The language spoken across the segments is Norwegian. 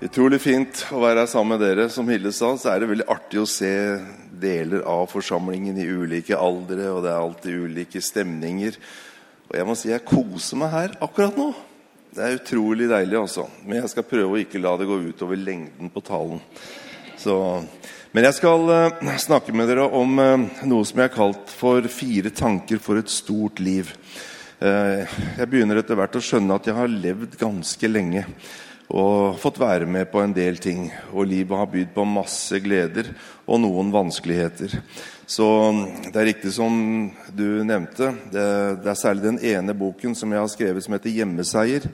Utrolig fint å være her sammen med dere. Som Hilde sa, så er det veldig artig å se deler av forsamlingen i ulike aldre, og det er alltid ulike stemninger. Og jeg må si jeg koser meg her akkurat nå. Det er utrolig deilig, altså. Men jeg skal prøve å ikke la det gå utover lengden på talen. Så, men jeg skal uh, snakke med dere om uh, noe som jeg har kalt for fire tanker for et stort liv. Uh, jeg begynner etter hvert å skjønne at jeg har levd ganske lenge og fått være med på en del ting. Og livet har bydd på masse gleder og noen vanskeligheter. Så det er riktig som du nevnte. Det, det er særlig den ene boken som jeg har skrevet som heter 'Hjemmeseier'.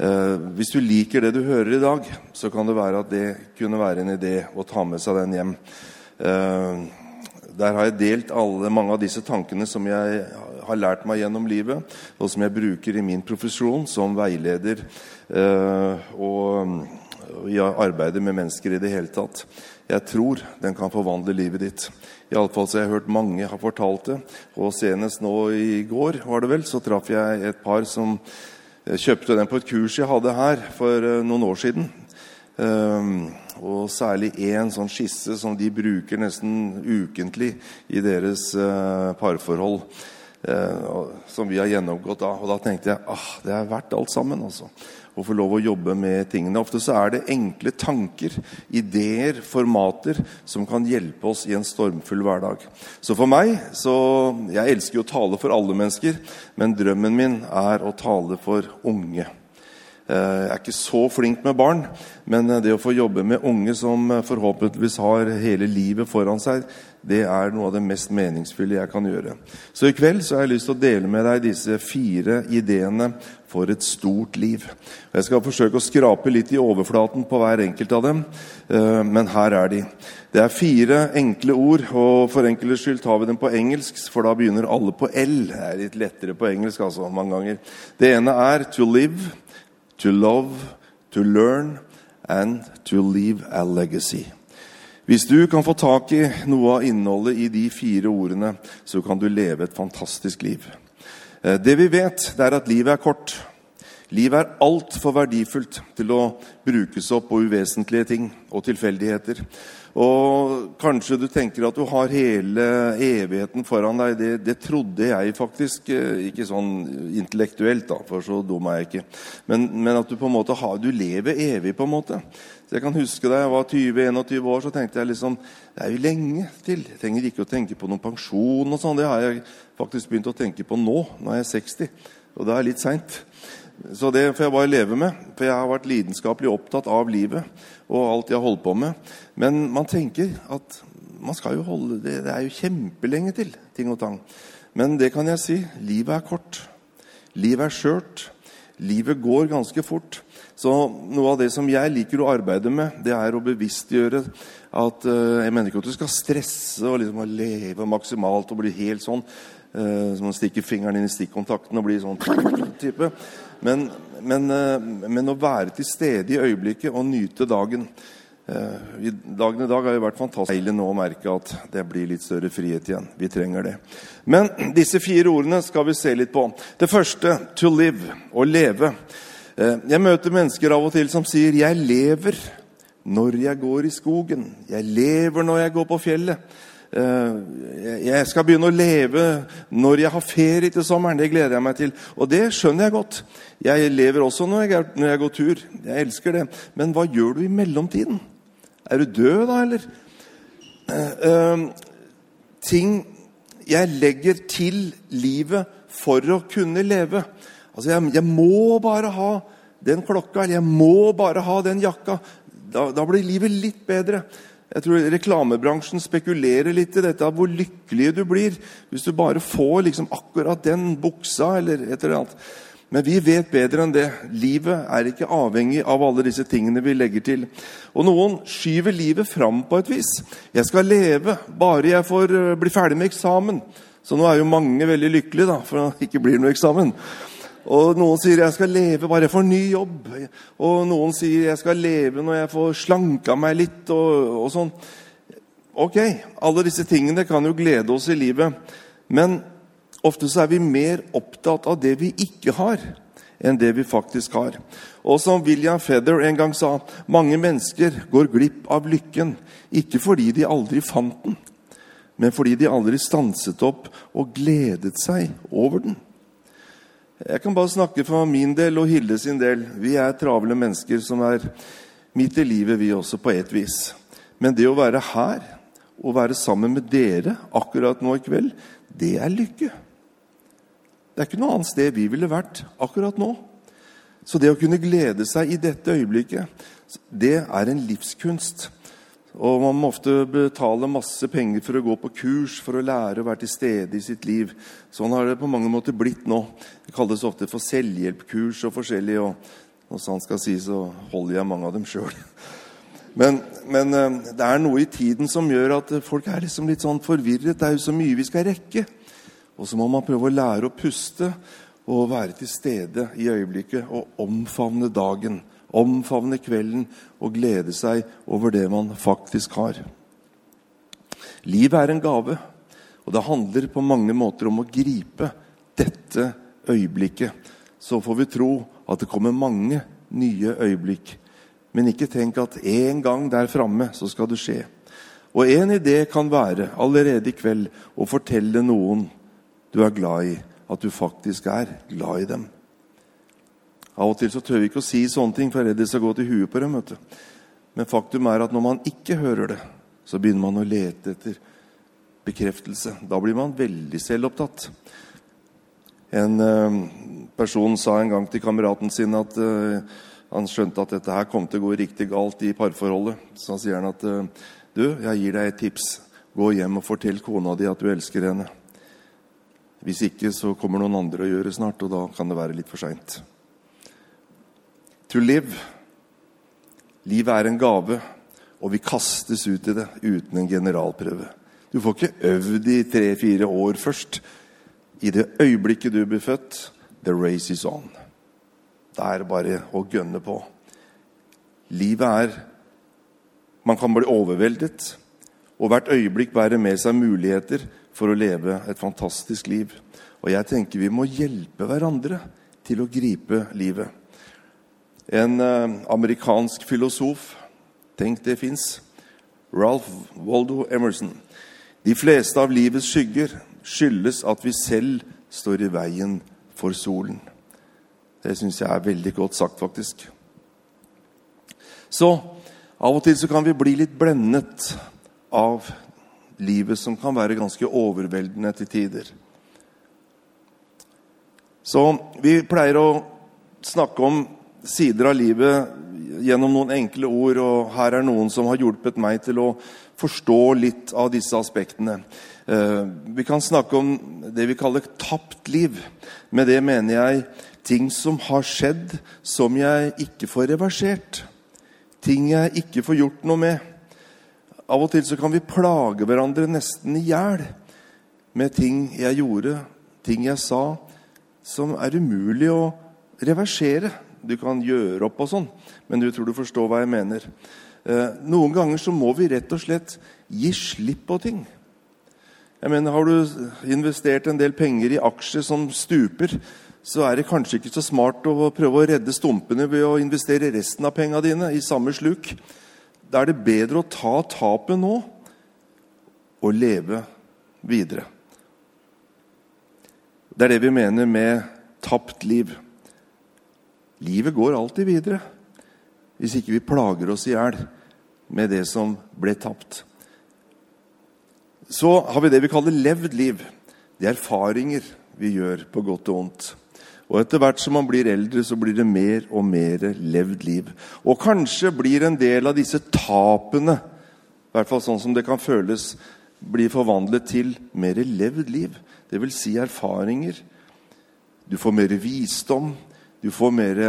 Eh, hvis du liker det du hører i dag, så kan det være at det kunne være en idé å ta med seg den hjem. Eh, der har jeg delt alle, mange av disse tankene som jeg har lært meg gjennom livet, og som jeg bruker i min profesjon som veileder eh, og i arbeidet med mennesker i det hele tatt. Jeg tror den kan forvandle livet ditt. I alle fall har jeg hørt mange har fortalt det. Og senest nå i går var det vel, så traff jeg et par som eh, kjøpte den på et kurs jeg hadde her for eh, noen år siden. Og særlig én sånn skisse som de bruker nesten ukentlig i deres uh, parforhold. Uh, som vi har gjennomgått da. Og da tenkte jeg ah, det er verdt alt sammen. altså å få lov å jobbe med tingene. Ofte så er det enkle tanker, ideer, formater som kan hjelpe oss i en stormfull hverdag. Så for meg så, Jeg elsker jo å tale for alle mennesker, men drømmen min er å tale for unge. Eh, jeg er ikke så flink med barn, men eh, det å få jobbe med unge som eh, forhåpentligvis har hele livet foran seg, det er noe av det mest meningsfulle jeg kan gjøre. Så i kveld så har jeg lyst til å dele med deg disse fire ideene for et stort liv. Jeg skal forsøke å skrape litt i overflaten på hver enkelt av dem, men her er de. Det er fire enkle ord, og for enkeltes skyld tar vi dem på engelsk, for da begynner alle på L. Det er litt lettere på engelsk, altså, mange ganger. Det ene er 'to live' to love, to learn and to leave a legacy. Hvis du kan få tak i noe av innholdet i de fire ordene, så kan du leve et fantastisk liv. Eh, det vi vet, det er at livet er kort. Livet er altfor verdifullt til å brukes opp på uvesentlige ting og tilfeldigheter. Og kanskje du tenker at du har hele evigheten foran deg. Det, det trodde jeg faktisk. Eh, ikke sånn intellektuelt, da, for så dum er jeg ikke. Men, men, at du på en måte har, du lever evig, på en måte. Så Jeg kan huske Da jeg var 20-21 år, så tenkte jeg liksom Det er jo lenge til. Jeg trenger ikke å tenke på noen pensjon og sånn. Det har jeg faktisk begynt å tenke på nå, når jeg er 60. Og det er litt seint. Så det får jeg bare leve med, for jeg har vært lidenskapelig opptatt av livet og alt jeg har holdt på med. Men man tenker at man skal jo holde det, det er jo kjempelenge til ting og tang. Men det kan jeg si. Livet er kort. Livet er skjørt. Livet går ganske fort. Så noe av det som jeg liker å arbeide med, det er å bevisstgjøre at uh, Jeg mener ikke at du skal stresse og liksom leve maksimalt og bli helt sånn. Uh, som å stikke fingeren inn i stikkontakten og bli sånn type. Men, men, uh, men, å være til stede i øyeblikket og nyte dagen. I dagen i dag har jo vært fantastisk deilig nå å merke at det blir litt større frihet igjen. Vi trenger det. Men disse fire ordene skal vi se litt på. Det første 'to live', å leve. Jeg møter mennesker av og til som sier 'jeg lever' når jeg går i skogen. Jeg lever når jeg går på fjellet. Eh, jeg skal begynne å leve når jeg har ferie til sommeren. Det gleder jeg meg til. Og det skjønner jeg godt. Jeg lever også når jeg, når jeg går tur. Jeg elsker det. Men hva gjør du i mellomtiden? Er du død da, eller? Uh, ting jeg legger til livet for å kunne leve. Altså, jeg, jeg må bare ha den klokka, eller jeg må bare ha den jakka da, da, blir livet litt bedre. Jeg tror Reklamebransjen spekulerer litt i dette, av hvor lykkelig du blir hvis du bare får liksom akkurat den buksa eller et eller annet. Men vi vet bedre enn det. Livet er ikke avhengig av alle disse tingene vi legger til. Og noen skyver livet fram på et vis. 'Jeg skal leve bare jeg får eh, bli ferdig med eksamen.' Så nå er jo mange veldig lykkelige da, for det ikke blir noe eksamen. Og noen sier 'jeg skal leve bare jeg får ny jobb'. Og noen sier 'jeg skal leve når jeg får slanka meg litt', og, og sånn. Ok, alle disse tingene kan jo glede oss i livet. Men ofte så er vi mer opptatt av det vi ikke har, enn det vi faktisk har. Og som William Feather en gang sa, mange mennesker går glipp av lykken ikke fordi de aldri fant den, men fordi de aldri stanset opp og gledet seg over den. Jeg kan bare snakke for min del og Hilde sin del. Vi er travle mennesker som er midt i livet, vi også, på et vis. Men det å være her og være sammen med dere akkurat nå i kveld, det er lykke. Det er ikke noe annet sted vi ville vært akkurat nå. Så det å kunne glede seg i dette øyeblikket, det er en livskunst. Og Man må ofte betale masse penger for å gå på kurs for å lære å være til stede i sitt liv. Sånn har det på mange måter blitt nå. Det kalles ofte for selvhjelpkurs og forskjellig. og Når sant skal sies, så holder jeg mange av dem sjøl. Men, men, eh, det er noe i tiden som gjør at folk er liksom litt sånn forvirret. Det er jo så mye vi skal rekke. Og så må man prøve å lære å puste og være til stede i øyeblikket og omfavne dagen omfavne kvelden og glede seg over det man faktisk har. Livet er en gave, og det handler på mange måter om å gripe dette øyeblikket. Så får vi tro at det kommer mange nye øyeblikk. Men ikke tenk at en gang der framme så skal det skje. Og en idé kan være allerede i kveld å fortelle noen du er glad i, at du faktisk er glad i dem. Av og til så tør vi ikke å si sånne ting, for jeg er redd det skal gå til huet på dem. vet du. Men faktum er at når man ikke hører det, så begynner man å lete etter bekreftelse. Da blir man veldig selvopptatt. En uh, person sa en gang til kameraten sin at uh, han skjønte at dette her kom til å gå riktig galt i parforholdet. Så han sier han at uh, du, jeg gir deg et tips. Gå hjem og fortell kona di at du elsker henne. Hvis ikke så kommer noen andre å gjøre snart, og da kan det være litt for seint to live. Livet er en gave, og vi kastes ut i det uten en generalprøve. Du får ikke øvd i tre-fire år først. I det øyeblikket du blir født, the race is on. Det er bare å gønne på. Livet er Man kan bli overveldet, og hvert øyeblikk bærer med seg muligheter for å leve et fantastisk liv. Og jeg tenker vi må hjelpe hverandre til å gripe livet. En eh, amerikansk filosof Tenk, det fins. Ralph Waldo Emerson. De fleste av livets skygger skyldes at vi selv står i veien for solen. Det syns jeg er veldig godt sagt, faktisk. Så av og til så kan vi bli litt blendet av livet, som kan være ganske overveldende til tider. Så vi pleier å snakke om sider av livet gjennom noen enkle ord. Og her er noen som har hjulpet meg til å forstå litt av disse aspektene. Eh, vi kan snakke om det vi kaller tapt liv. Med det mener jeg ting som har skjedd, som jeg ikke får reversert. Ting jeg ikke får gjort noe med. Av og til så kan vi plage hverandre nesten i hjel med ting jeg gjorde, ting jeg sa, som er umulig å reversere du kan gjøre opp og sånn, men du tror du forstår hva jeg mener. Eh, noen ganger så må vi rett og slett gi slipp på ting. Jeg mener, Har du investert en del penger i aksjer som stuper, så er det kanskje ikke så smart å prøve å redde stumpene ved å investere resten av pengene dine i samme sluk. Da er det bedre å ta tapet nå og leve videre. Det er det vi mener med tapt liv. Livet går alltid videre hvis ikke vi plager oss i hjel med det som ble tapt. Så har vi det vi kaller levd liv. Det er erfaringer vi gjør på godt og vondt. Og etter hvert som man blir eldre, så blir det mer og mer levd liv. Og kanskje blir en del av disse tapene, i hvert fall sånn som det kan føles, blir forvandlet til mer levd liv. Vil si erfaringer. Du får mer visdom, Du får mer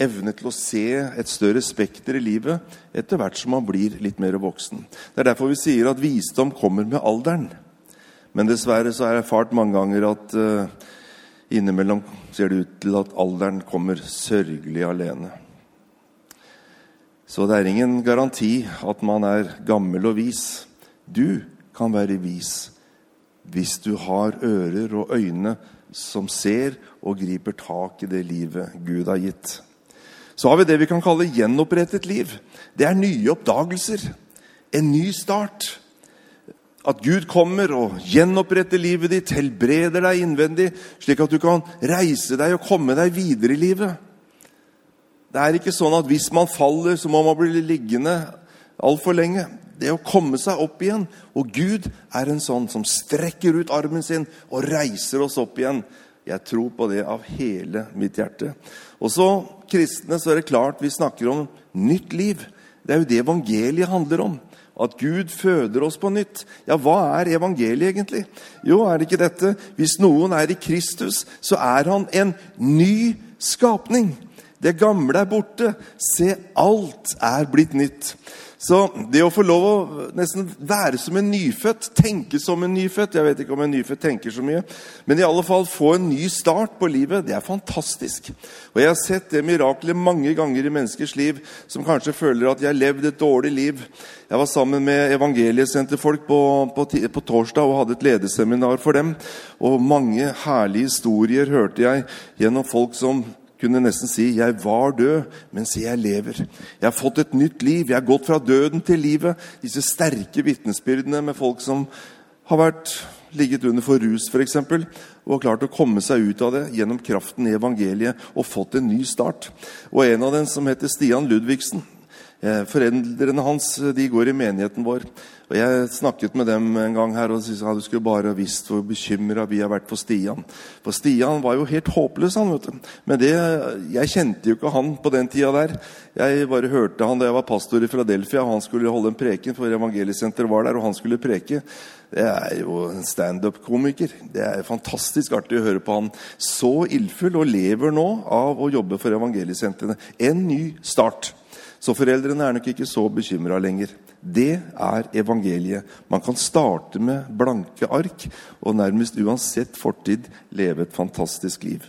evne til å se et større spekter i livet etter hvert som man blir litt mer voksen. Det er derfor vi sier at visdom kommer med alderen. Men dessverre så har jeg erfart mange ganger at uh, innimellom ser det ut til at alderen kommer sørgelig alene. Så det er ingen garanti at man er gammel og vis. Du kan være vis hvis du har ører og øyne som ser og griper tak i det livet Gud har gitt. Så har vi det vi kan kalle gjenopprettet liv. Det er nye oppdagelser. En ny start. At Gud kommer og gjenoppretter livet ditt, helbreder deg innvendig, slik at du kan reise deg og komme deg videre i livet. Det er ikke sånn at hvis man faller, så må man bli liggende altfor lenge. Det å komme seg opp igjen. Og Gud er en sånn som strekker ut armen sin og reiser oss opp igjen. Jeg tror på det av hele mitt hjerte. Og så kristne så er det klart vi snakker om nytt liv. Det er jo det evangeliet handler om. At Gud føder oss på nytt. Ja, hva er evangeliet egentlig? Jo, er det ikke dette? Hvis noen er i Kristus, så er han en ny skapning. Det gamle er borte. Se, alt er blitt nytt. Så det å få lov å nesten være som en nyfødt, tenke som en nyfødt Jeg vet ikke om en nyfødt tenker så mye, men i alle fall få en ny start på livet, det er fantastisk. Og Jeg har sett det miraklet mange ganger i menneskers liv som kanskje føler at de har levd et dårlig liv. Jeg var sammen med evangeliesenterfolk på, på, på torsdag og hadde et ledeseminar for dem. Og mange herlige historier hørte jeg gjennom folk som kunne nesten si 'Jeg var død, men se, jeg lever'. Jeg har fått et nytt liv. Jeg har gått fra døden til livet. Disse sterke vitnesbyrdene med folk som har vært ligget under for rus f.eks. og har klart å komme seg ut av det gjennom kraften i evangeliet og fått en ny start. Og en av dem som heter Stian Ludvigsen. Eh, foreldrene hans de går i menigheten vår. Og Jeg snakket med dem en gang her og sa du skulle bare visst hvor bekymra vi har vært for Stian. For Stian var jo helt håpløs, han. vet du. Men det, jeg kjente jo ikke han på den tida der. Jeg bare hørte han da jeg var pastor i Philadelphia. Han skulle holde en preken, for evangeliesenteret var der, og han skulle preke. Det er jo en standup-komiker. Det er fantastisk artig å høre på han. Så ildfull, og lever nå av å jobbe for evangeliesentrene. En ny start. Så foreldrene er nok ikke så bekymra lenger. Det er evangeliet. Man kan starte med blanke ark og nærmest uansett fortid leve et fantastisk liv.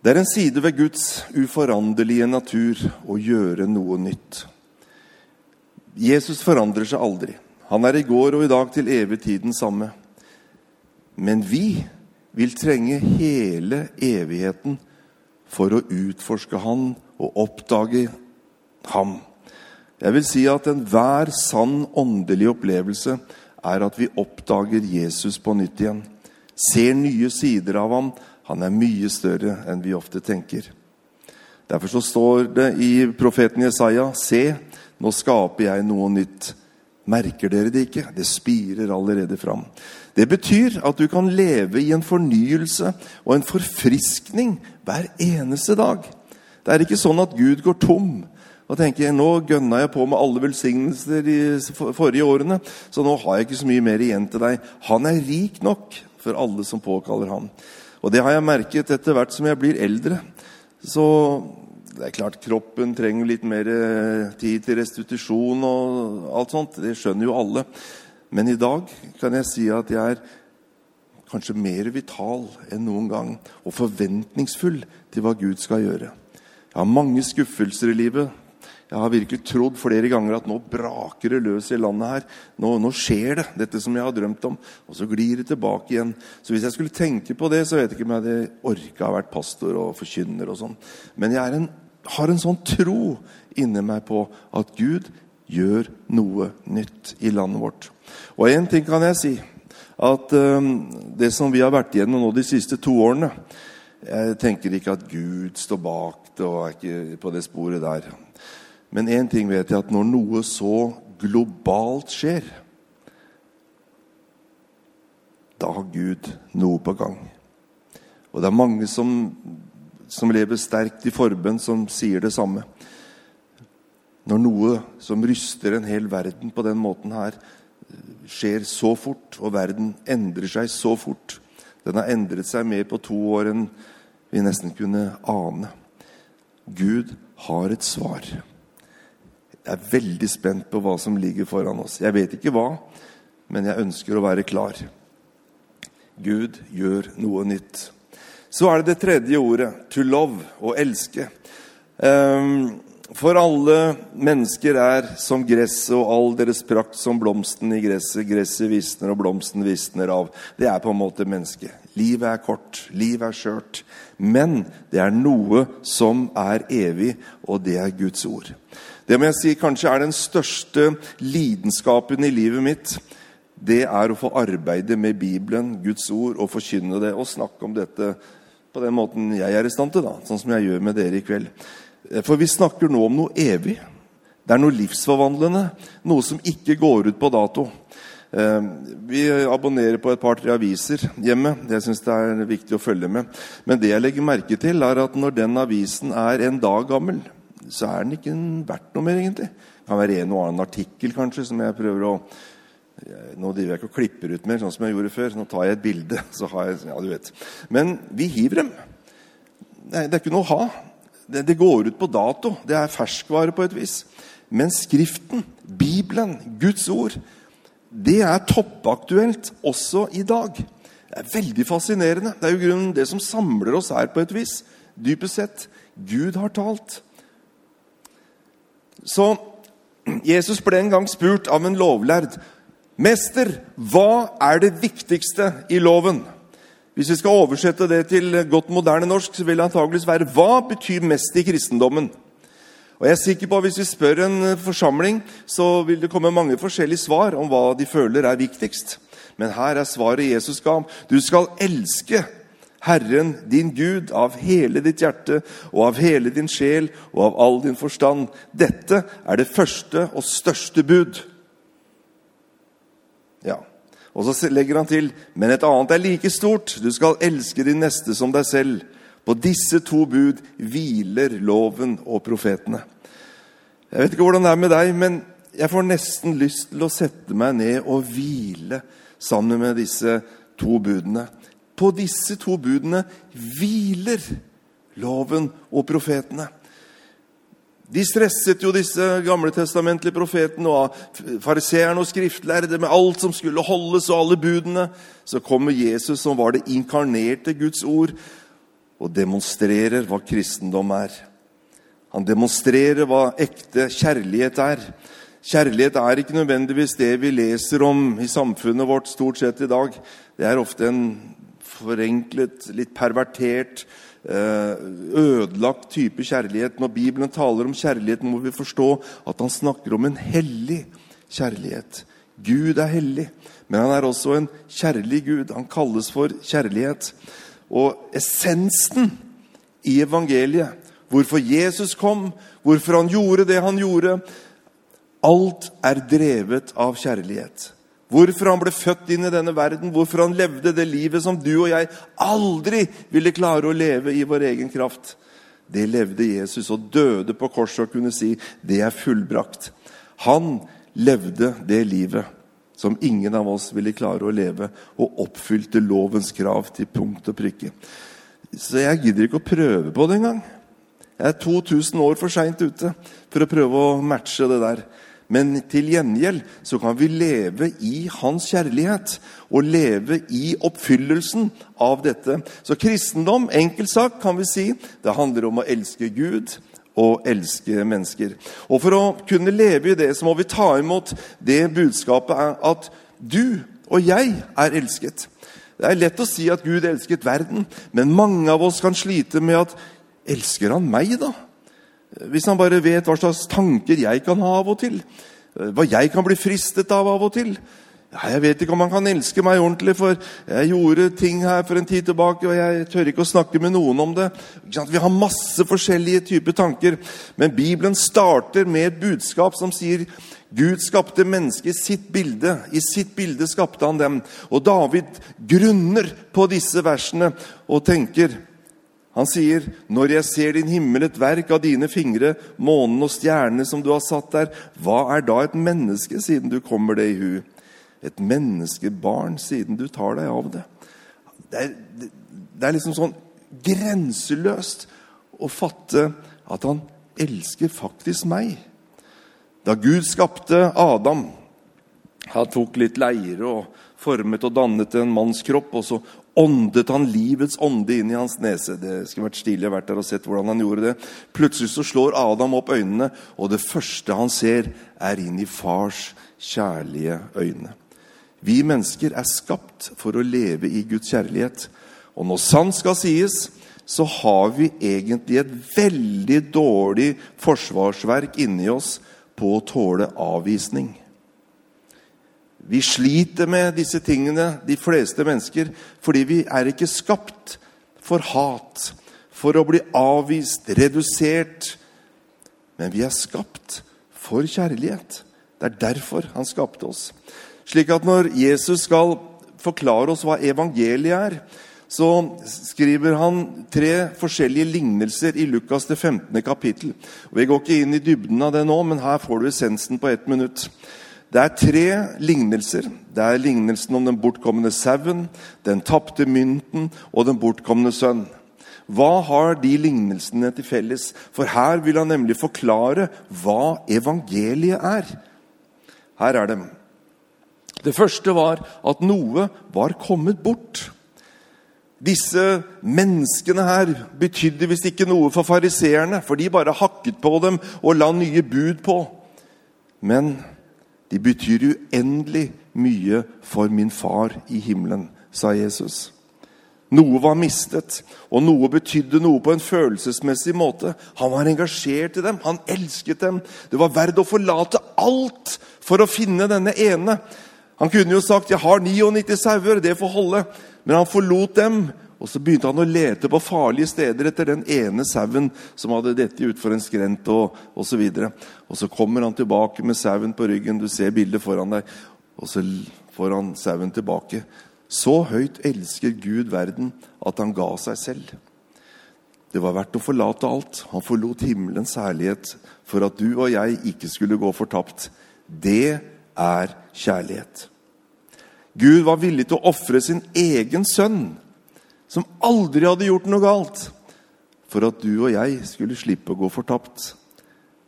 Det er en side ved Guds uforanderlige natur å gjøre noe nytt. Jesus forandrer seg aldri. Han er i går og i dag til evig tid den samme. Men vi vil trenge hele evigheten for å utforske Han og oppdage Ham. Jeg vil si at enhver sann åndelig opplevelse er at vi oppdager Jesus på nytt igjen. Ser nye sider av ham. Han er mye større enn vi ofte tenker. Derfor så står det i profeten Jesaja.: Se, nå skaper jeg noe nytt. Merker dere det ikke? Det spirer allerede fram. Det betyr at du kan leve i en fornyelse og en forfriskning hver eneste dag. Det er ikke sånn at Gud går tom og tenker nå gønna jeg på med alle velsignelser de forrige årene, så nå har jeg ikke så mye mer igjen til deg. Han er rik nok for alle som påkaller ham. Og det har jeg merket etter hvert som jeg blir eldre. Så det er klart kroppen trenger litt mer eh, tid til restitusjon og alt sånt. Det skjønner jo alle. Men i dag kan jeg si at jeg er kanskje mer vital enn noen gang og forventningsfull til hva Gud skal gjøre. Jeg har mange skuffelser i livet. Jeg har virkelig trodd flere ganger at nå braker det løs i landet her. Nå, nå, skjer det, dette som jeg har drømt om. Og så glir det tilbake igjen. Så hvis jeg skulle tenke på det, så vet jeg ikke om jeg hadde orka å vært pastor og forkynner og sånn. Men jeg en, har en sånn tro inni meg på at Gud gjør noe nytt i landet vårt. Og én ting kan jeg si. At um, det som vi har vært igjennom nå de siste to årene Jeg tenker ikke at Gud står bak det og er ikke på det sporet der. Men én ting vet jeg, at når noe så globalt skjer, da har Gud noe på gang. Og det er mange som, som lever sterkt i forbønn, som sier det samme. Når noe som ryster en hel verden på den måten her, skjer så fort, og verden endrer seg så fort Den har endret seg mer på to år enn vi nesten kunne ane. Gud har et svar. Jeg er veldig spent på hva som ligger foran oss. Jeg vet ikke hva, men jeg ønsker å være klar. Gud gjør noe nytt. Så er det det tredje ordet, to love, å elske. Um, for alle mennesker er som gresset og all deres prakt som blomsten i gresset. Gresset visner og blomsten visner av. Det er på en måte mennesket. Livet er kort, livet er skjørt. Men det er noe som er evig, og det er Guds ord. Det må jeg si kanskje er den største lidenskapen i livet mitt. Det er å få arbeide med Bibelen, Guds ord, og forkynne det og snakke om dette på den måten jeg er i stand til, da, sånn som jeg gjør med dere i kveld. For vi snakker nå om noe evig. Det er noe livsforvandlende. Noe som ikke går ut på dato. Eh, vi abonnerer på et par-tre aviser hjemme. Det syns jeg er viktig å følge med. Men det jeg legger merke til, er at når den avisen er en dag gammel, så er den ikke verdt noe mer, egentlig. Det kan være en og annen artikkel kanskje, som jeg prøver å Nå driver jeg ikke og klipper ut mer, sånn som jeg gjorde før. Nå tar jeg et bilde. så har jeg, ja, du vet. Men vi hiver dem. Det er ikke noe å ha det, det går ut på dato. Det er ferskvare på et vis. Men Skriften, Bibelen, Guds ord, det er toppaktuelt også i dag. Det er veldig fascinerende. Det er jo grunnen det som samler oss her på et vis. Dypest sett Gud har talt. Så Jesus ble en gang spurt av en lovlærd. 'Mester, hva er det viktigste i loven?' Hvis vi skal oversette det til godt moderne norsk, så vil det antageligvis være hva betyr mest i kristendommen? Og jeg er sikker på at Hvis vi spør en forsamling, så vil det komme mange forskjellige svar om hva de føler er viktigst. Men her er svaret Jesus ga. Du skal elske Herren din Gud av hele ditt hjerte og av hele din sjel og av all din forstand. Dette er det første og største bud. Og så legger han til men et annet er like stort. Du skal elske din neste som deg selv. På disse to bud hviler loven og profetene. Jeg vet ikke hvordan det er med deg, men jeg får nesten lyst til å sette meg ned og hvile sammen med disse to budene. På disse to budene hviler loven og profetene. De stresset jo disse gamletestamentlige profetene og fariseerne og skriftlærde med alt som skulle holdes, og alle budene. Så kommer Jesus, som var det inkarnerte Guds ord, og demonstrerer hva kristendom er. Han demonstrerer hva ekte kjærlighet er. Kjærlighet er ikke nødvendigvis det vi leser om i samfunnet vårt stort sett i dag. Det er ofte en forenklet, litt pervertert, ødelagt type kjærlighet. Når Bibelen taler om kjærlighet, må vi forstå at han snakker om en hellig kjærlighet. Gud er hellig, men han er også en kjærlig Gud. Han kalles for kjærlighet. Og essensen i evangeliet, hvorfor Jesus kom, hvorfor han gjorde det han gjorde Alt er drevet av kjærlighet. Hvorfor han ble født inn i denne verden, hvorfor han levde det livet som du og jeg aldri ville klare å leve i vår egen kraft. Det levde Jesus og døde på korset og kunne si det er fullbrakt. Han levde det livet som ingen av oss ville klare å leve, og oppfylte lovens krav til punkt og prikke. Så jeg gidder ikke å prøve på det engang. Jeg er 2000 år for seint ute for å prøve å matche det der. Men til gjengjeld så kan vi leve i hans kjærlighet og leve i oppfyllelsen av dette. Så kristendom, enkelt sagt, kan vi si, det handler om å elske Gud og elske mennesker. Og For å kunne leve i det så må vi ta imot det budskapet at du og jeg er elsket. Det er lett å si at Gud elsket verden, men mange av oss kan slite med at Elsker han meg, da? Hvis han bare vet hva slags tanker jeg kan ha av og til. Hva jeg kan bli fristet av av og til. Ja, jeg vet ikke om han kan elske meg ordentlig, for jeg gjorde ting her for en tid tilbake, og jeg tør ikke å snakke med noen om det. Vi har masse forskjellige typer tanker, men Bibelen starter med et budskap som sier Gud skapte mennesket i sitt bilde. I sitt bilde skapte han dem. Og David grunner på disse versene og tenker han sier, 'Når jeg ser din himmel, et verk av dine fingre, månen og stjernene som du har satt der, hva er da et menneske, siden du kommer det i hu?' Et menneskebarn, siden du tar deg av det. Det er, det er liksom sånn grenseløst å fatte at han elsker faktisk meg. Da Gud skapte Adam, han tok litt leire og formet og dannet en manns kropp, og så åndet han livets ånde inn i hans nese. Det skulle vært stilig å vært der og sett hvordan han gjorde det. Plutselig så slår Adam opp øynene, og det første han ser, er inn i fars kjærlige øyne. Vi mennesker er skapt for å leve i Guds kjærlighet. Og når sant skal sies, så har vi egentlig et veldig dårlig forsvarsverk inni oss på å tåle avvisning. Vi sliter med disse tingene, de fleste mennesker, fordi vi er ikke skapt for hat, for å bli avvist, redusert. Men vi er skapt for kjærlighet. Det er derfor han skapte oss. Slik at når Jesus skal forklare oss hva evangeliet er, så skriver han tre forskjellige lignelser i Lukas det 15. kapittel. Vi går ikke inn i dybden av det nå, men her får du essensen på ett minutt. Det er tre lignelser. Det er lignelsen om den bortkomne sauen, den tapte mynten og den bortkomne sønn. Hva har de lignelsene til felles? For her vil han nemlig forklare hva evangeliet er. Her er dem. Det første var at noe var kommet bort. Disse menneskene her betydde visst ikke noe for fariseerne, for de bare hakket på dem og la nye bud på. Men de betyr uendelig mye for min far i himmelen, sa Jesus. Noe var mistet, og noe betydde noe på en følelsesmessig måte. Han var engasjert i dem, han elsket dem. Det var verdt å forlate alt for å finne denne ene. Han kunne jo sagt 'jeg har 99 sauer, det får holde', men han forlot dem. Og så begynte han å lete på farlige steder etter den ene sauen som hadde dette utfor en skrent og osv. Og, og så kommer han tilbake med sauen på ryggen. Du ser bildet foran deg. Og så får han sauen tilbake. Så høyt elsker Gud verden at han ga seg selv. Det var verdt å forlate alt. Han forlot himmelens herlighet for at du og jeg ikke skulle gå fortapt. Det er kjærlighet. Gud var villig til å ofre sin egen sønn, som aldri hadde gjort noe galt, for at du og jeg skulle slippe å gå fortapt.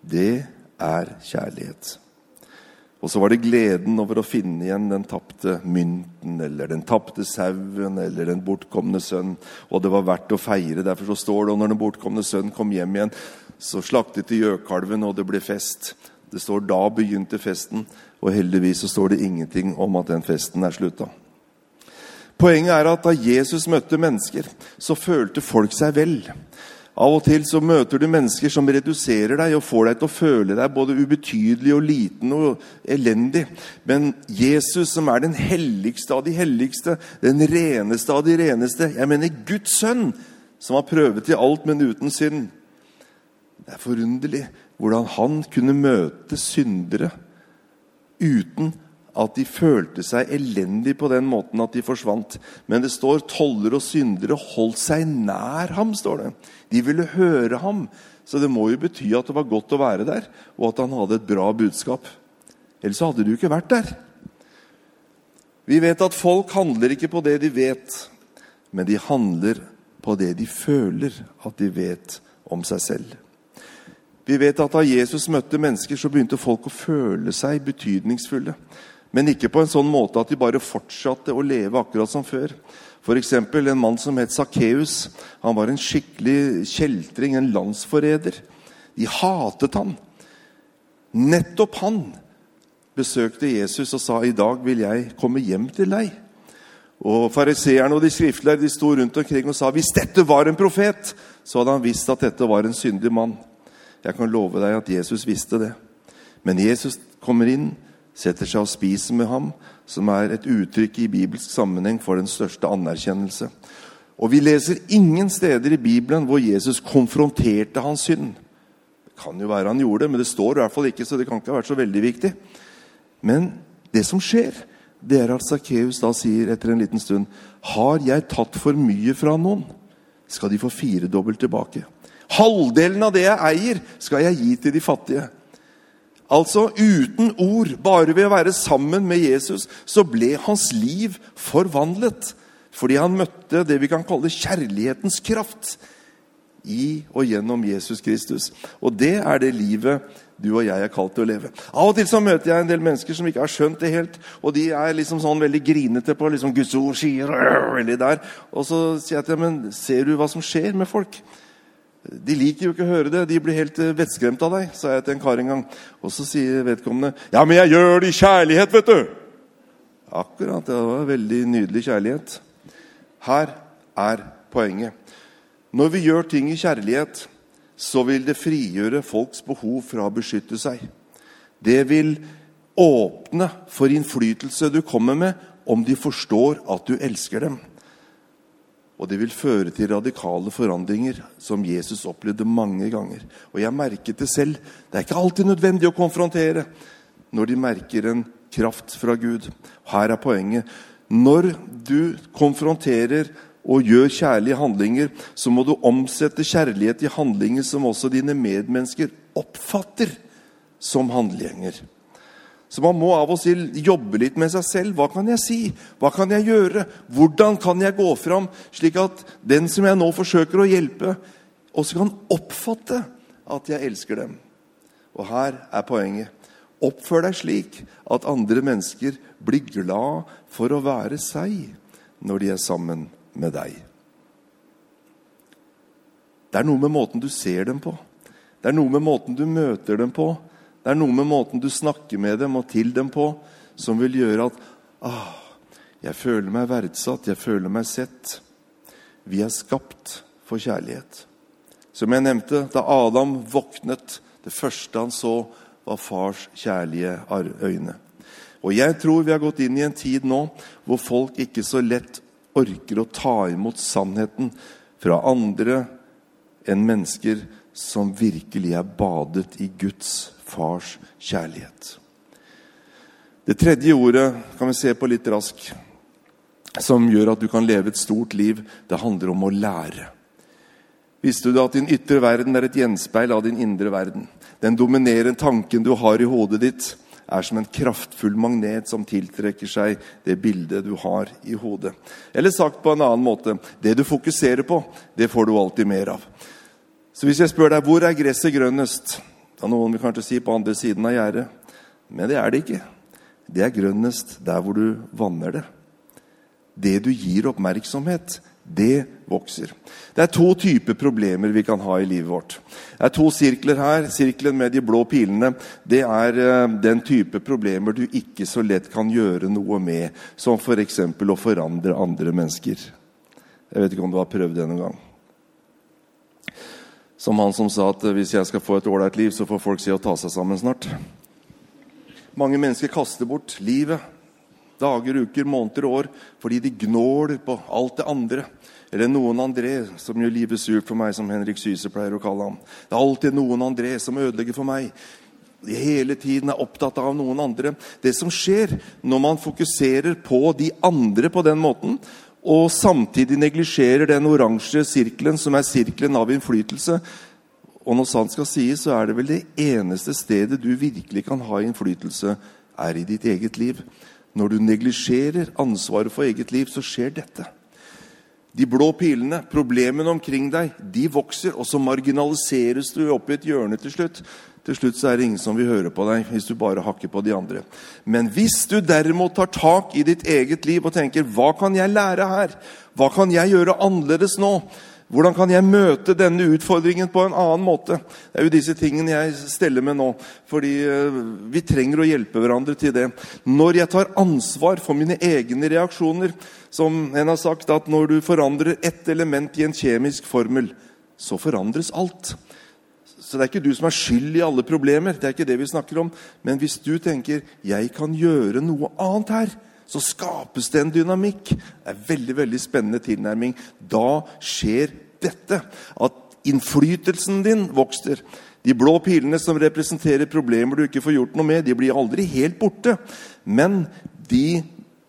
Det er kjærlighet. Og så var det gleden over å finne igjen den tapte mynten eller den tapte sauen eller den bortkomne sønn. Og det var verdt å feire. Derfor så står det og når den bortkomne sønn kom hjem igjen, så slaktet de gjøkalven, og det ble fest. Det står da begynte festen, og heldigvis så står det ingenting om at den festen er slutta. Poenget er at da Jesus møtte mennesker, så følte folk seg vel. Av og til så møter du mennesker som reduserer deg og får deg til å føle deg både ubetydelig og liten og elendig. Men Jesus, som er den helligste av de helligste, den reneste av de reneste Jeg mener Guds sønn, som har prøvet i alt, men uten synd. Det er forunderlig hvordan han kunne møte syndere uten at de følte seg elendig på den måten at de forsvant. Men det står toller og syndere holdt seg nær ham. står det. De ville høre ham. Så det må jo bety at det var godt å være der, og at han hadde et bra budskap. Ellers hadde du ikke vært der. Vi vet at folk handler ikke på det de vet, men de handler på det de føler at de vet om seg selv. Vi vet at Da Jesus møtte mennesker, så begynte folk å føle seg betydningsfulle. Men ikke på en sånn måte at de bare fortsatte å leve akkurat som før. F.eks. en mann som het Sakkeus. Han var en skikkelig kjeltring, en landsforræder. De hatet han. Nettopp han besøkte Jesus og sa i dag vil jeg komme hjem til deg. Og Fariseerne og de skriftlærde de sto rundt omkring og sa hvis dette var en profet, så hadde han visst at dette var en syndig mann. Jeg kan love deg at Jesus visste det. Men Jesus kommer inn setter seg og spiser med ham, som er et uttrykk i bibelsk sammenheng for den største anerkjennelse. Og Vi leser ingen steder i Bibelen hvor Jesus konfronterte hans synd. Det kan jo være han gjorde det, men det står i hvert fall ikke, så det kan ikke ha vært så veldig viktig. Men det som skjer, det er at Sakkeus da sier etter en liten stund Har jeg tatt for mye fra noen, skal de få firedobbelt tilbake. Halvdelen av det jeg eier, skal jeg gi til de fattige. Altså uten ord, bare ved å være sammen med Jesus, så ble hans liv forvandlet. Fordi han møtte det vi kan kalle kjærlighetens kraft i og gjennom Jesus Kristus. Og det er det livet du og jeg er kalt til å leve. Av og til så møter jeg en del mennesker som ikke har skjønt det helt. Og de er liksom sånn veldig grinete på liksom Guds ord sier eller der. Og så sier jeg til dem, men ser du hva som skjer med folk? De liker jo ikke å høre det. De blir helt eh, vettskremt av deg, sa jeg til en kar en gang. Og så sier vedkommende, ja, men jeg gjør det i kjærlighet, vet du. Akkurat. Det var veldig nydelig kjærlighet. Her er poenget. Når vi gjør ting i kjærlighet, så vil det frigjøre folks behov fra å beskytte seg. Det vil åpne for innflytelse du kommer med, om de forstår at du elsker dem. Og det vil føre til radikale forandringer, som Jesus opplevde mange ganger. Og jeg merket det selv. Det er ikke alltid nødvendig å konfrontere når de merker en kraft fra Gud. Her er poenget. Når du konfronterer og gjør kjærlige handlinger, så må du omsette kjærlighet i handlinger som også dine medmennesker oppfatter som handlinger. Så man må av og til jobbe litt med seg selv. Hva kan jeg si? Hva kan jeg gjøre? Hvordan kan jeg gå fram, slik at den som jeg nå forsøker å hjelpe, også kan oppfatte at jeg elsker dem? Og her er poenget. Oppfør deg slik at andre mennesker blir glad for å være seg når de er sammen med deg. Det er noe med måten du ser dem på. Det er noe med måten du møter dem på. Det er noe med måten du snakker med dem og til dem på, som vil gjøre at ah, jeg føler meg verdsatt, jeg føler meg sett. Vi er skapt for kjærlighet. Som jeg nevnte, da Adam våknet, det første han så, var fars kjærlige øyne. Og jeg tror vi har gått inn i en tid nå hvor folk ikke så lett orker å ta imot sannheten fra andre enn mennesker som virkelig er badet i Guds fars kjærlighet. Det tredje ordet kan vi se på litt rask, som gjør at du kan leve et stort liv. Det handler om å lære. Visste du at din ytre verden er et gjenspeil av din indre verden? Den dominerende tanken du har i hodet ditt, er som en kraftfull magnet som tiltrekker seg det bildet du har i hodet. Eller sagt på en annen måte det du fokuserer på, det får du alltid mer av. Så hvis jeg spør deg hvor er gresset grønnest, da noen vil kanskje si på andre siden av gjerdet. Men det er det ikke. Det er grønnest der hvor du vanner det. Det du gir oppmerksomhet, det vokser. Det er to typer problemer vi kan ha i livet vårt. Det er to sirkler her. Sirkelen med de blå pilene det er eh, den type problemer du ikke så lett kan gjøre noe med. Som f.eks. For å forandre andre mennesker. Jeg vet ikke om du har prøvd det noen gang. Som han som sa at hvis jeg skal få et ålreit liv, så får folk si å ta seg sammen snart. Mange mennesker kaster bort livet dager, uker, måneder og år fordi de gnåler på alt det andre. Eller noen André som gjør livet surt for meg, som Henrik Syse pleier å kalle ham. Det er alltid noen André som ødelegger for meg. De hele tiden er opptatt av noen andre. Det som skjer når man fokuserer på de andre på den måten, og samtidig neglisjerer den oransje sirkelen som er sirkelen av innflytelse Og når sant skal sies, så er det vel det eneste stedet du virkelig kan ha innflytelse, er i ditt eget liv. Når du neglisjerer ansvaret for eget liv, så skjer dette. De blå pilene, problemene omkring deg, de vokser, og så marginaliseres du opp i et hjørne til slutt. Til slutt så er det ingen som vil høre på deg hvis du bare hakker på de andre. Men hvis du derimot tar tak i ditt eget liv og tenker 'Hva kan jeg lære her? Hva kan jeg gjøre annerledes nå?' Hvordan kan jeg møte denne utfordringen på en annen måte? Det er jo disse tingene jeg steller med nå. Fordi eh, vi trenger å hjelpe hverandre til det. Når jeg tar ansvar for mine egne reaksjoner Som en har sagt, at når du forandrer ett element i en kjemisk formel, så forandres alt. Så det er ikke du som er skyld i alle problemer. det er ikke det vi snakker om. Men hvis du tenker 'jeg kan gjøre noe annet her', så skapes det en dynamikk. Det er en veldig veldig spennende tilnærming. Da skjer dette. At innflytelsen din vokser. De blå pilene som representerer problemer du ikke får gjort noe med, de blir aldri helt borte. Men de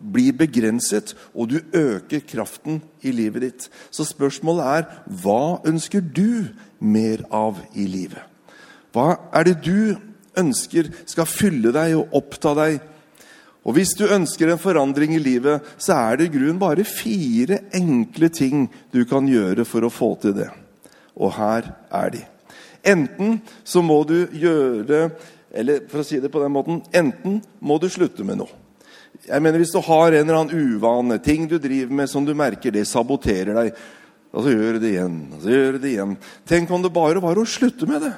blir begrenset, og du øker kraften i livet ditt. Så spørsmålet er hva ønsker du mer av i livet? Hva er det du ønsker skal fylle deg og oppta deg? Og hvis du ønsker en forandring i livet, så er det i grunnen bare fire enkle ting du kan gjøre for å få til det. Og her er de. Enten så må du gjøre Eller for å si det på den måten Enten må du slutte med noe. Jeg mener Hvis du har en eller annen uvane, ting du driver med som du merker det saboterer deg, og så gjør du det igjen og så gjør du det igjen. Tenk om det bare var å slutte med det.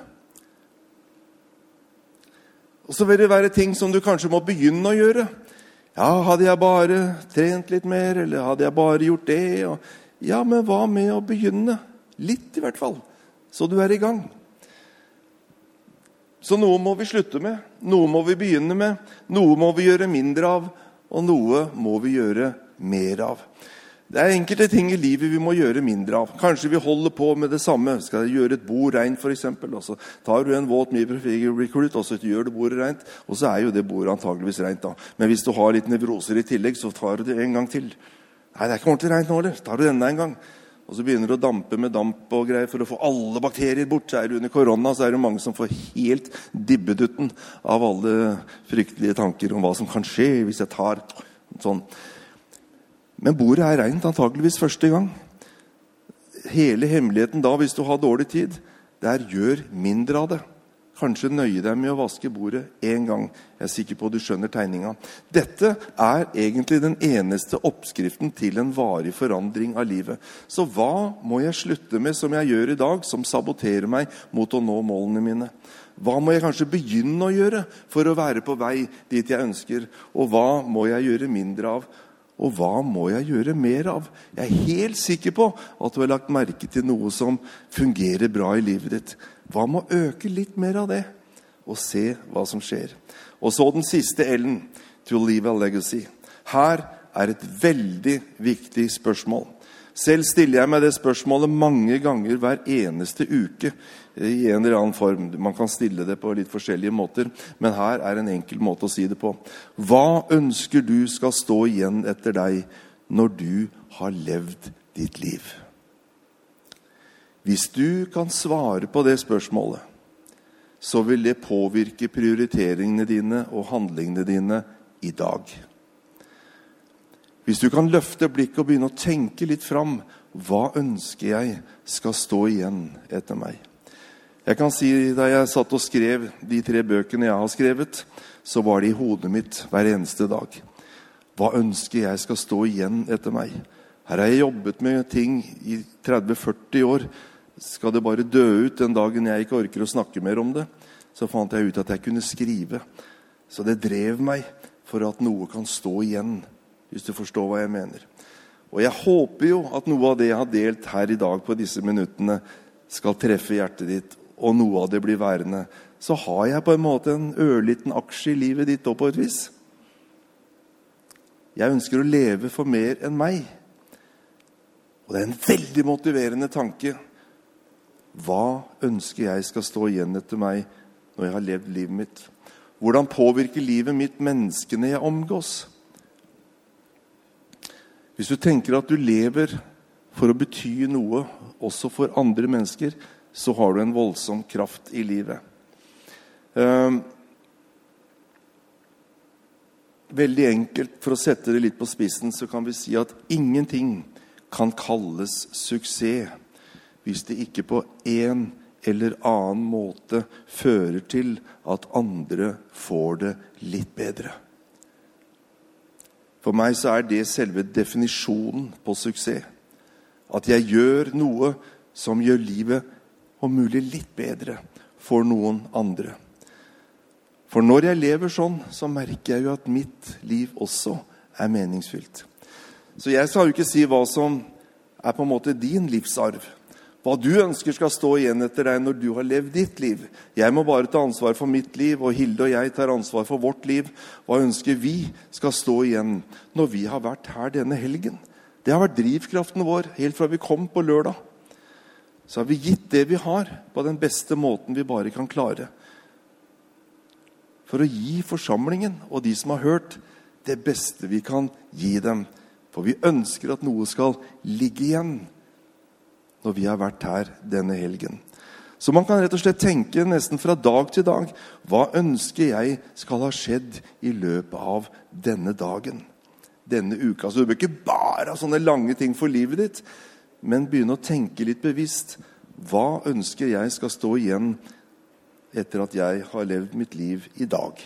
Og så vil det være ting som du kanskje må begynne å gjøre. Ja, hadde jeg bare trent litt mer, eller hadde jeg bare gjort det? Og, ja, men hva med å begynne? Litt, i hvert fall. Så du er i gang. Så noe må vi slutte med, noe må vi begynne med, noe må vi gjøre mindre av, og noe må vi gjøre mer av. Det er enkelte ting i livet vi må gjøre mindre av. Kanskje vi holder på med det samme. Skal jeg gjøre et bord reint, f.eks., og så tar du en våt recruit, og så gjør du bordet reint, og så er jo det bordet antageligvis reint. da. Men hvis du har litt nevroser i tillegg, så tar du det en gang til. Nei, det er ikke ordentlig reint nå, eller? Tar du enda en gang? Og så begynner du å dampe med damp og greier for å få alle bakterier bort. Så er det under korona så er det mange som får helt dibbedutten av alle fryktelige tanker om hva som kan skje hvis jeg tar sånn. Men bordet er reint antakeligvis første gang. Hele hemmeligheten da, hvis du har dårlig tid, det er gjør mindre av det. Kanskje nøye deg med å vaske bordet én gang. Jeg er sikker på at du skjønner tegninga. Dette er egentlig den eneste oppskriften til en varig forandring av livet. Så hva må jeg slutte med som jeg gjør i dag, som saboterer meg mot å nå målene mine? Hva må jeg kanskje begynne å gjøre for å være på vei dit jeg ønsker? Og hva må jeg gjøre mindre av og hva må jeg gjøre mer av? Jeg er helt sikker på at du har lagt merke til noe som fungerer bra i livet ditt. Hva med å øke litt mer av det, og se hva som skjer? Og så den siste L-en, to leave a legacy. Her er et veldig viktig spørsmål. Selv stiller jeg meg det spørsmålet mange ganger hver eneste uke i en eller annen form. Man kan stille det på litt forskjellige måter, men her er en enkel måte å si det på. Hva ønsker du skal stå igjen etter deg når du har levd ditt liv? Hvis du kan svare på det spørsmålet, så vil det påvirke prioriteringene dine og handlingene dine i dag. Hvis du kan løfte blikket og begynne å tenke litt fram hva ønsker jeg skal stå igjen etter meg? Jeg kan si Da jeg satt og skrev de tre bøkene jeg har skrevet, så var det i hodet mitt hver eneste dag. Hva ønsker jeg skal stå igjen etter meg? Her har jeg jobbet med ting i 30-40 år. Skal det bare dø ut den dagen jeg ikke orker å snakke mer om det? Så fant jeg ut at jeg kunne skrive. Så det drev meg for at noe kan stå igjen, hvis du forstår hva jeg mener. Og jeg håper jo at noe av det jeg har delt her i dag på disse minuttene, skal treffe hjertet ditt og noe av det blir værende, så har jeg på en måte en ørliten aksje i livet ditt òg, på et vis. Jeg ønsker å leve for mer enn meg. Og det er en veldig motiverende tanke. Hva ønsker jeg skal stå igjen etter meg når jeg har levd livet mitt? Hvordan påvirker livet mitt menneskene jeg omgås? Hvis du tenker at du lever for å bety noe også for andre mennesker, så har du en voldsom kraft i livet. Ehm, veldig enkelt, for å sette det litt på spissen, så kan vi si at ingenting kan kalles suksess hvis det ikke på en eller annen måte fører til at andre får det litt bedre. For meg så er det selve definisjonen på suksess. At jeg gjør noe som gjør livet om mulig litt bedre for noen andre. For når jeg lever sånn, så merker jeg jo at mitt liv også er meningsfylt. Så jeg skal jo ikke si hva som er på en måte din livsarv. Hva du ønsker skal stå igjen etter deg når du har levd ditt liv. Jeg må bare ta ansvar for mitt liv, og Hilde og jeg tar ansvar for vårt liv. Hva ønsker vi skal stå igjen når vi har vært her denne helgen? Det har vært drivkraften vår helt fra vi kom på lørdag så har vi gitt det vi har, på den beste måten vi bare kan klare. For å gi forsamlingen og de som har hørt, det beste vi kan gi dem. For vi ønsker at noe skal ligge igjen når vi har vært her denne helgen. Så man kan rett og slett tenke nesten fra dag til dag hva ønsker jeg skal ha skjedd i løpet av denne dagen? Denne uka. Så du bør ikke bare ha sånne lange ting for livet ditt, men begynne å tenke litt bevisst. Hva ønsker jeg skal stå igjen etter at jeg har levd mitt liv i dag?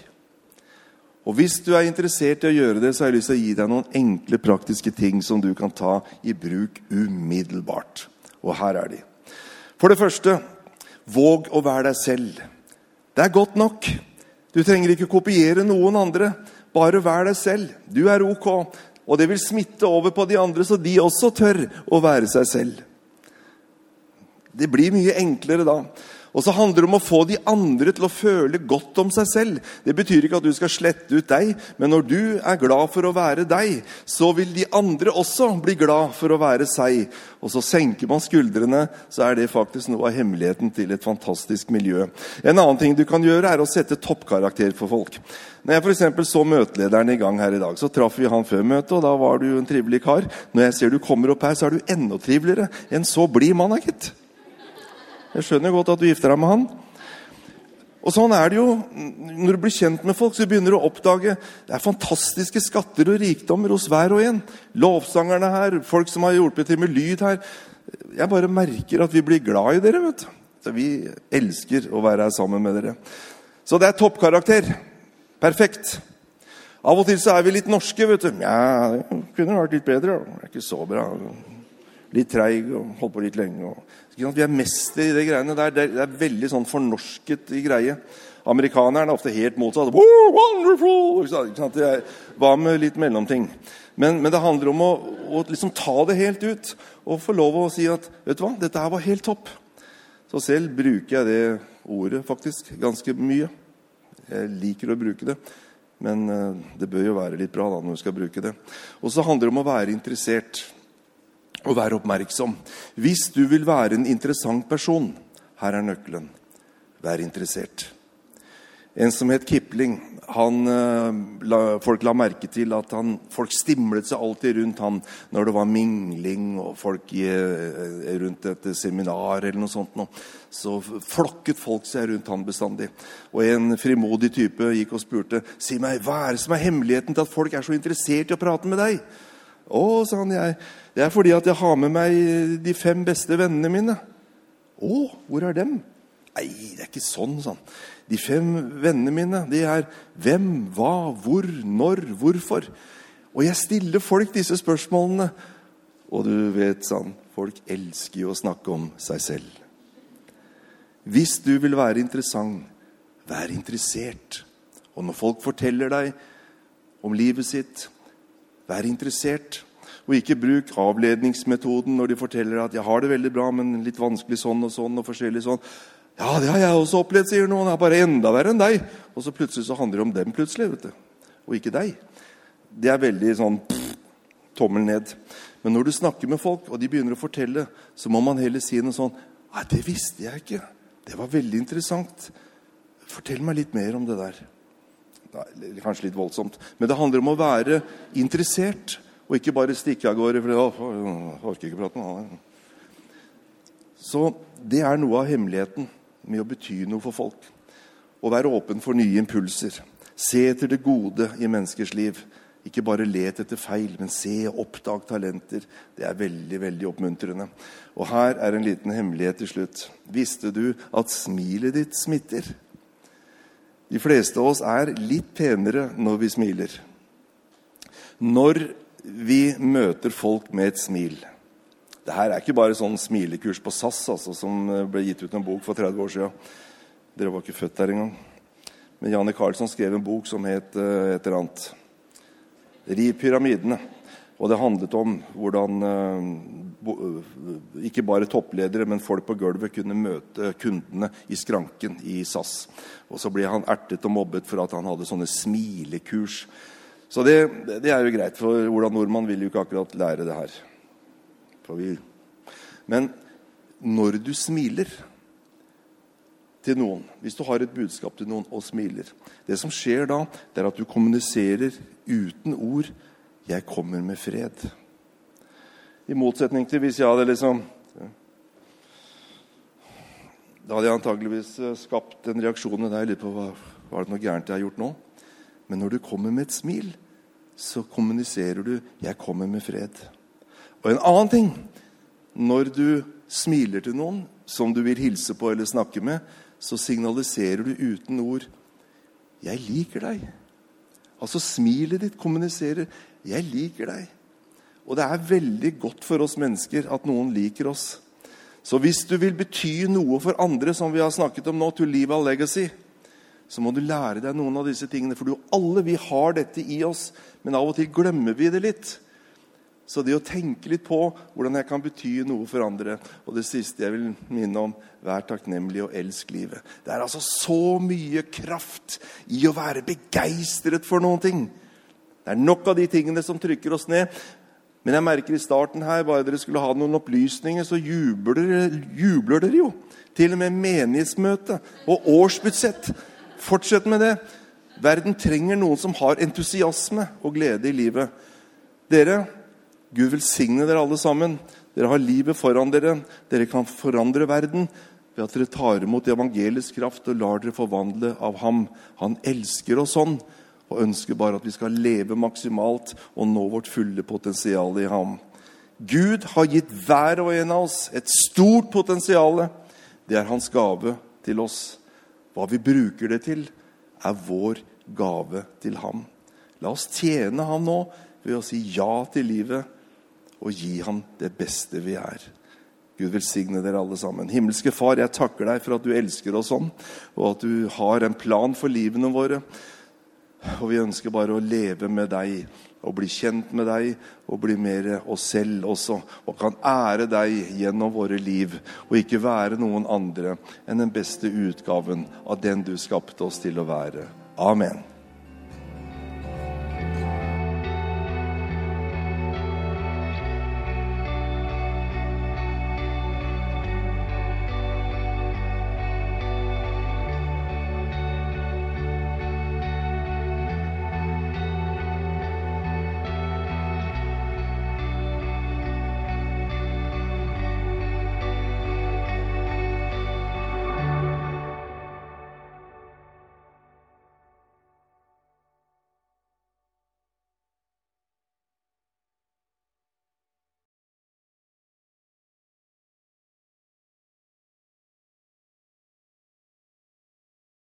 Og Hvis du er interessert i å gjøre det, så har jeg lyst til å gi deg noen enkle, praktiske ting som du kan ta i bruk umiddelbart. Og her er de. For det første Våg å være deg selv. Det er godt nok. Du trenger ikke kopiere noen andre. Bare vær deg selv. Du er ok. Og det vil smitte over på de andre, så de også tør å være seg selv. Det blir mye enklere da. Og så handler det om å få de andre til å føle godt om seg selv. Det betyr ikke at du skal slette ut deg, men når du er glad for å være deg, så vil de andre også bli glad for å være seg. Og så senker man skuldrene, så er det faktisk noe av hemmeligheten til et fantastisk miljø. En annen ting du kan gjøre, er å sette toppkarakter for folk. Når jeg for så møtelederen i gang her i dag, så traff vi han før møtet, og da var du en trivelig kar. Når jeg ser du kommer opp her, så er du enda triveligere. En så blid mann, gitt. Jeg skjønner godt at du gifter deg med han. Og sånn er det jo når du blir kjent med folk, så begynner du å oppdage det er fantastiske skatter og rikdommer hos hver og en. Lovsangerne her, folk som har hjulpet til med lyd her. Jeg bare merker at vi blir glad i dere. vet du. Så Vi elsker å være her sammen med dere. Så det er toppkarakter. Perfekt. Av og til så er vi litt norske. vet du. Ja, det kunne vært litt bedre. Det er ikke så bra. Litt treig og holdt på litt lenge. og vi er mester i det greiene der. Det er, det er veldig sånn fornorsket i greie. Amerikanerne er ofte helt motsatt. Oh, wonderful! Hva med litt mellomting? Men, men, det handler om å, å liksom ta det helt ut og få lov å si at vet du hva, dette her var helt topp. Så selv bruker jeg det ordet faktisk ganske mye. Jeg liker å bruke det. Men eh, det bør jo være litt bra da når du skal bruke det. Og så handler det om å være interessert og vær oppmerksom. Hvis du vil være en interessant person, her er nøkkelen. Vær interessert. En som het Kipling, han, eh, folk la merke til at han, folk stimlet seg alltid rundt han når det var mingling og folk i, eh, rundt et seminar eller noe sånt. Noe. Så flokket folk seg rundt han bestandig. Og en frimodig type gikk og spurte si meg, hva er det som er hemmeligheten til at folk er så interessert i å prate med deg. Å, sa han, jeg, det er fordi at jeg har med meg de fem beste vennene mine. Å, hvor er dem? Nei, det er ikke sånn, sa han. De fem vennene mine, de er hvem, hva, hvor, når, hvorfor. Og jeg stiller folk disse spørsmålene. Og du vet, sa han, folk elsker jo å snakke om seg selv. Hvis du vil være interessant, vær interessert. Og når folk forteller deg om livet sitt, Vær interessert. Og ikke bruk avledningsmetoden når de forteller at 'jeg har det veldig bra, men litt vanskelig sånn og sånn'. og forskjellig sånn. 'Ja, det har jeg også opplevd', sier noen. 'Det er bare enda verre enn deg'. Og så plutselig så handler det om dem, plutselig, vet du. og ikke deg. Det er veldig sånn pff, tommel ned. Men når du snakker med folk, og de begynner å fortelle, så må man heller si noe sånn 'Nei, det visste jeg ikke. Det var veldig interessant. Fortell meg litt mer om det der.' Kanskje litt voldsomt. Men det handler om å være interessert, og ikke bare stikke av gårde. for jeg orker ikke prate med han. Så det er noe av hemmeligheten med å bety noe for folk. Å være åpen for nye impulser. Se etter det gode i menneskers liv. Ikke bare let etter feil, men se og oppdag talenter. Det er veldig veldig oppmuntrende. Og her er en liten hemmelighet til slutt. Visste du at smilet ditt smitter? De fleste av oss er litt penere når vi smiler. Når vi møter folk med et smil Det her er ikke bare sånn smilekurs på SAS altså, som ble gitt ut en bok for 30 år siden. Dere var ikke født der engang. Men Janne Carlsson skrev en bok som het uh, et eller annet Riv pyramidene. Og det handlet om hvordan uh, ikke bare toppledere, men folk på gulvet kunne møte kundene i skranken i SAS. Og så ble han ertet og mobbet for at han hadde sånne smilekurs. Så det, det er jo greit, for Ola Nordmann vil jo ikke akkurat lære det her. Men når du smiler til noen, hvis du har et budskap til noen og smiler Det som skjer da, det er at du kommuniserer uten ord 'Jeg kommer med fred'. I motsetning til hvis jeg hadde liksom Da hadde jeg antageligvis eh, skapt en reaksjon i deg. Litt på hva var det noe gærent jeg har gjort nå? Men når du kommer med et smil, så kommuniserer du 'Jeg kommer med fred'. Og en annen ting Når du smiler til noen som du vil hilse på eller snakke med, så signaliserer du uten ord 'Jeg liker deg'. Altså smilet ditt kommuniserer 'Jeg liker deg'. Og det er veldig godt for oss mennesker at noen liker oss. Så hvis du vil bety noe for andre, som vi har snakket om nå, to leave a legacy, så må du lære deg noen av disse tingene. For du, alle vi har dette i oss, men av og til glemmer vi det litt. Så det å tenke litt på hvordan jeg kan bety noe for andre Og det siste jeg vil minne om vær takknemlig og elsk livet. Det er altså så mye kraft i å være begeistret for noen ting. Det er nok av de tingene som trykker oss ned. Men jeg merker i starten her, bare dere skulle ha noen opplysninger, så jubler, jubler dere jo. Til og med menighetsmøte og årsbudsjett. Fortsett med det. Verden trenger noen som har entusiasme og glede i livet. Dere, Gud velsigne dere alle sammen. Dere har livet foran dere. Dere kan forandre verden ved at dere tar imot evangelisk kraft og lar dere forvandle av ham. Han elsker oss sånn og ønsker bare at vi skal leve maksimalt og nå vårt fulle potensial i ham. Gud har gitt hver og en av oss et stort potensial. Det er hans gave til oss. Hva vi bruker det til, er vår gave til ham. La oss tjene ham nå ved å si ja til livet og gi ham det beste vi er. Gud velsigne dere alle sammen. Himmelske Far, jeg takker deg for at du elsker oss sånn, og at du har en plan for livene våre. Og vi ønsker bare å leve med deg og bli kjent med deg og bli mer oss selv også. Og kan ære deg gjennom våre liv og ikke være noen andre enn den beste utgaven av den du skapte oss til å være. Amen.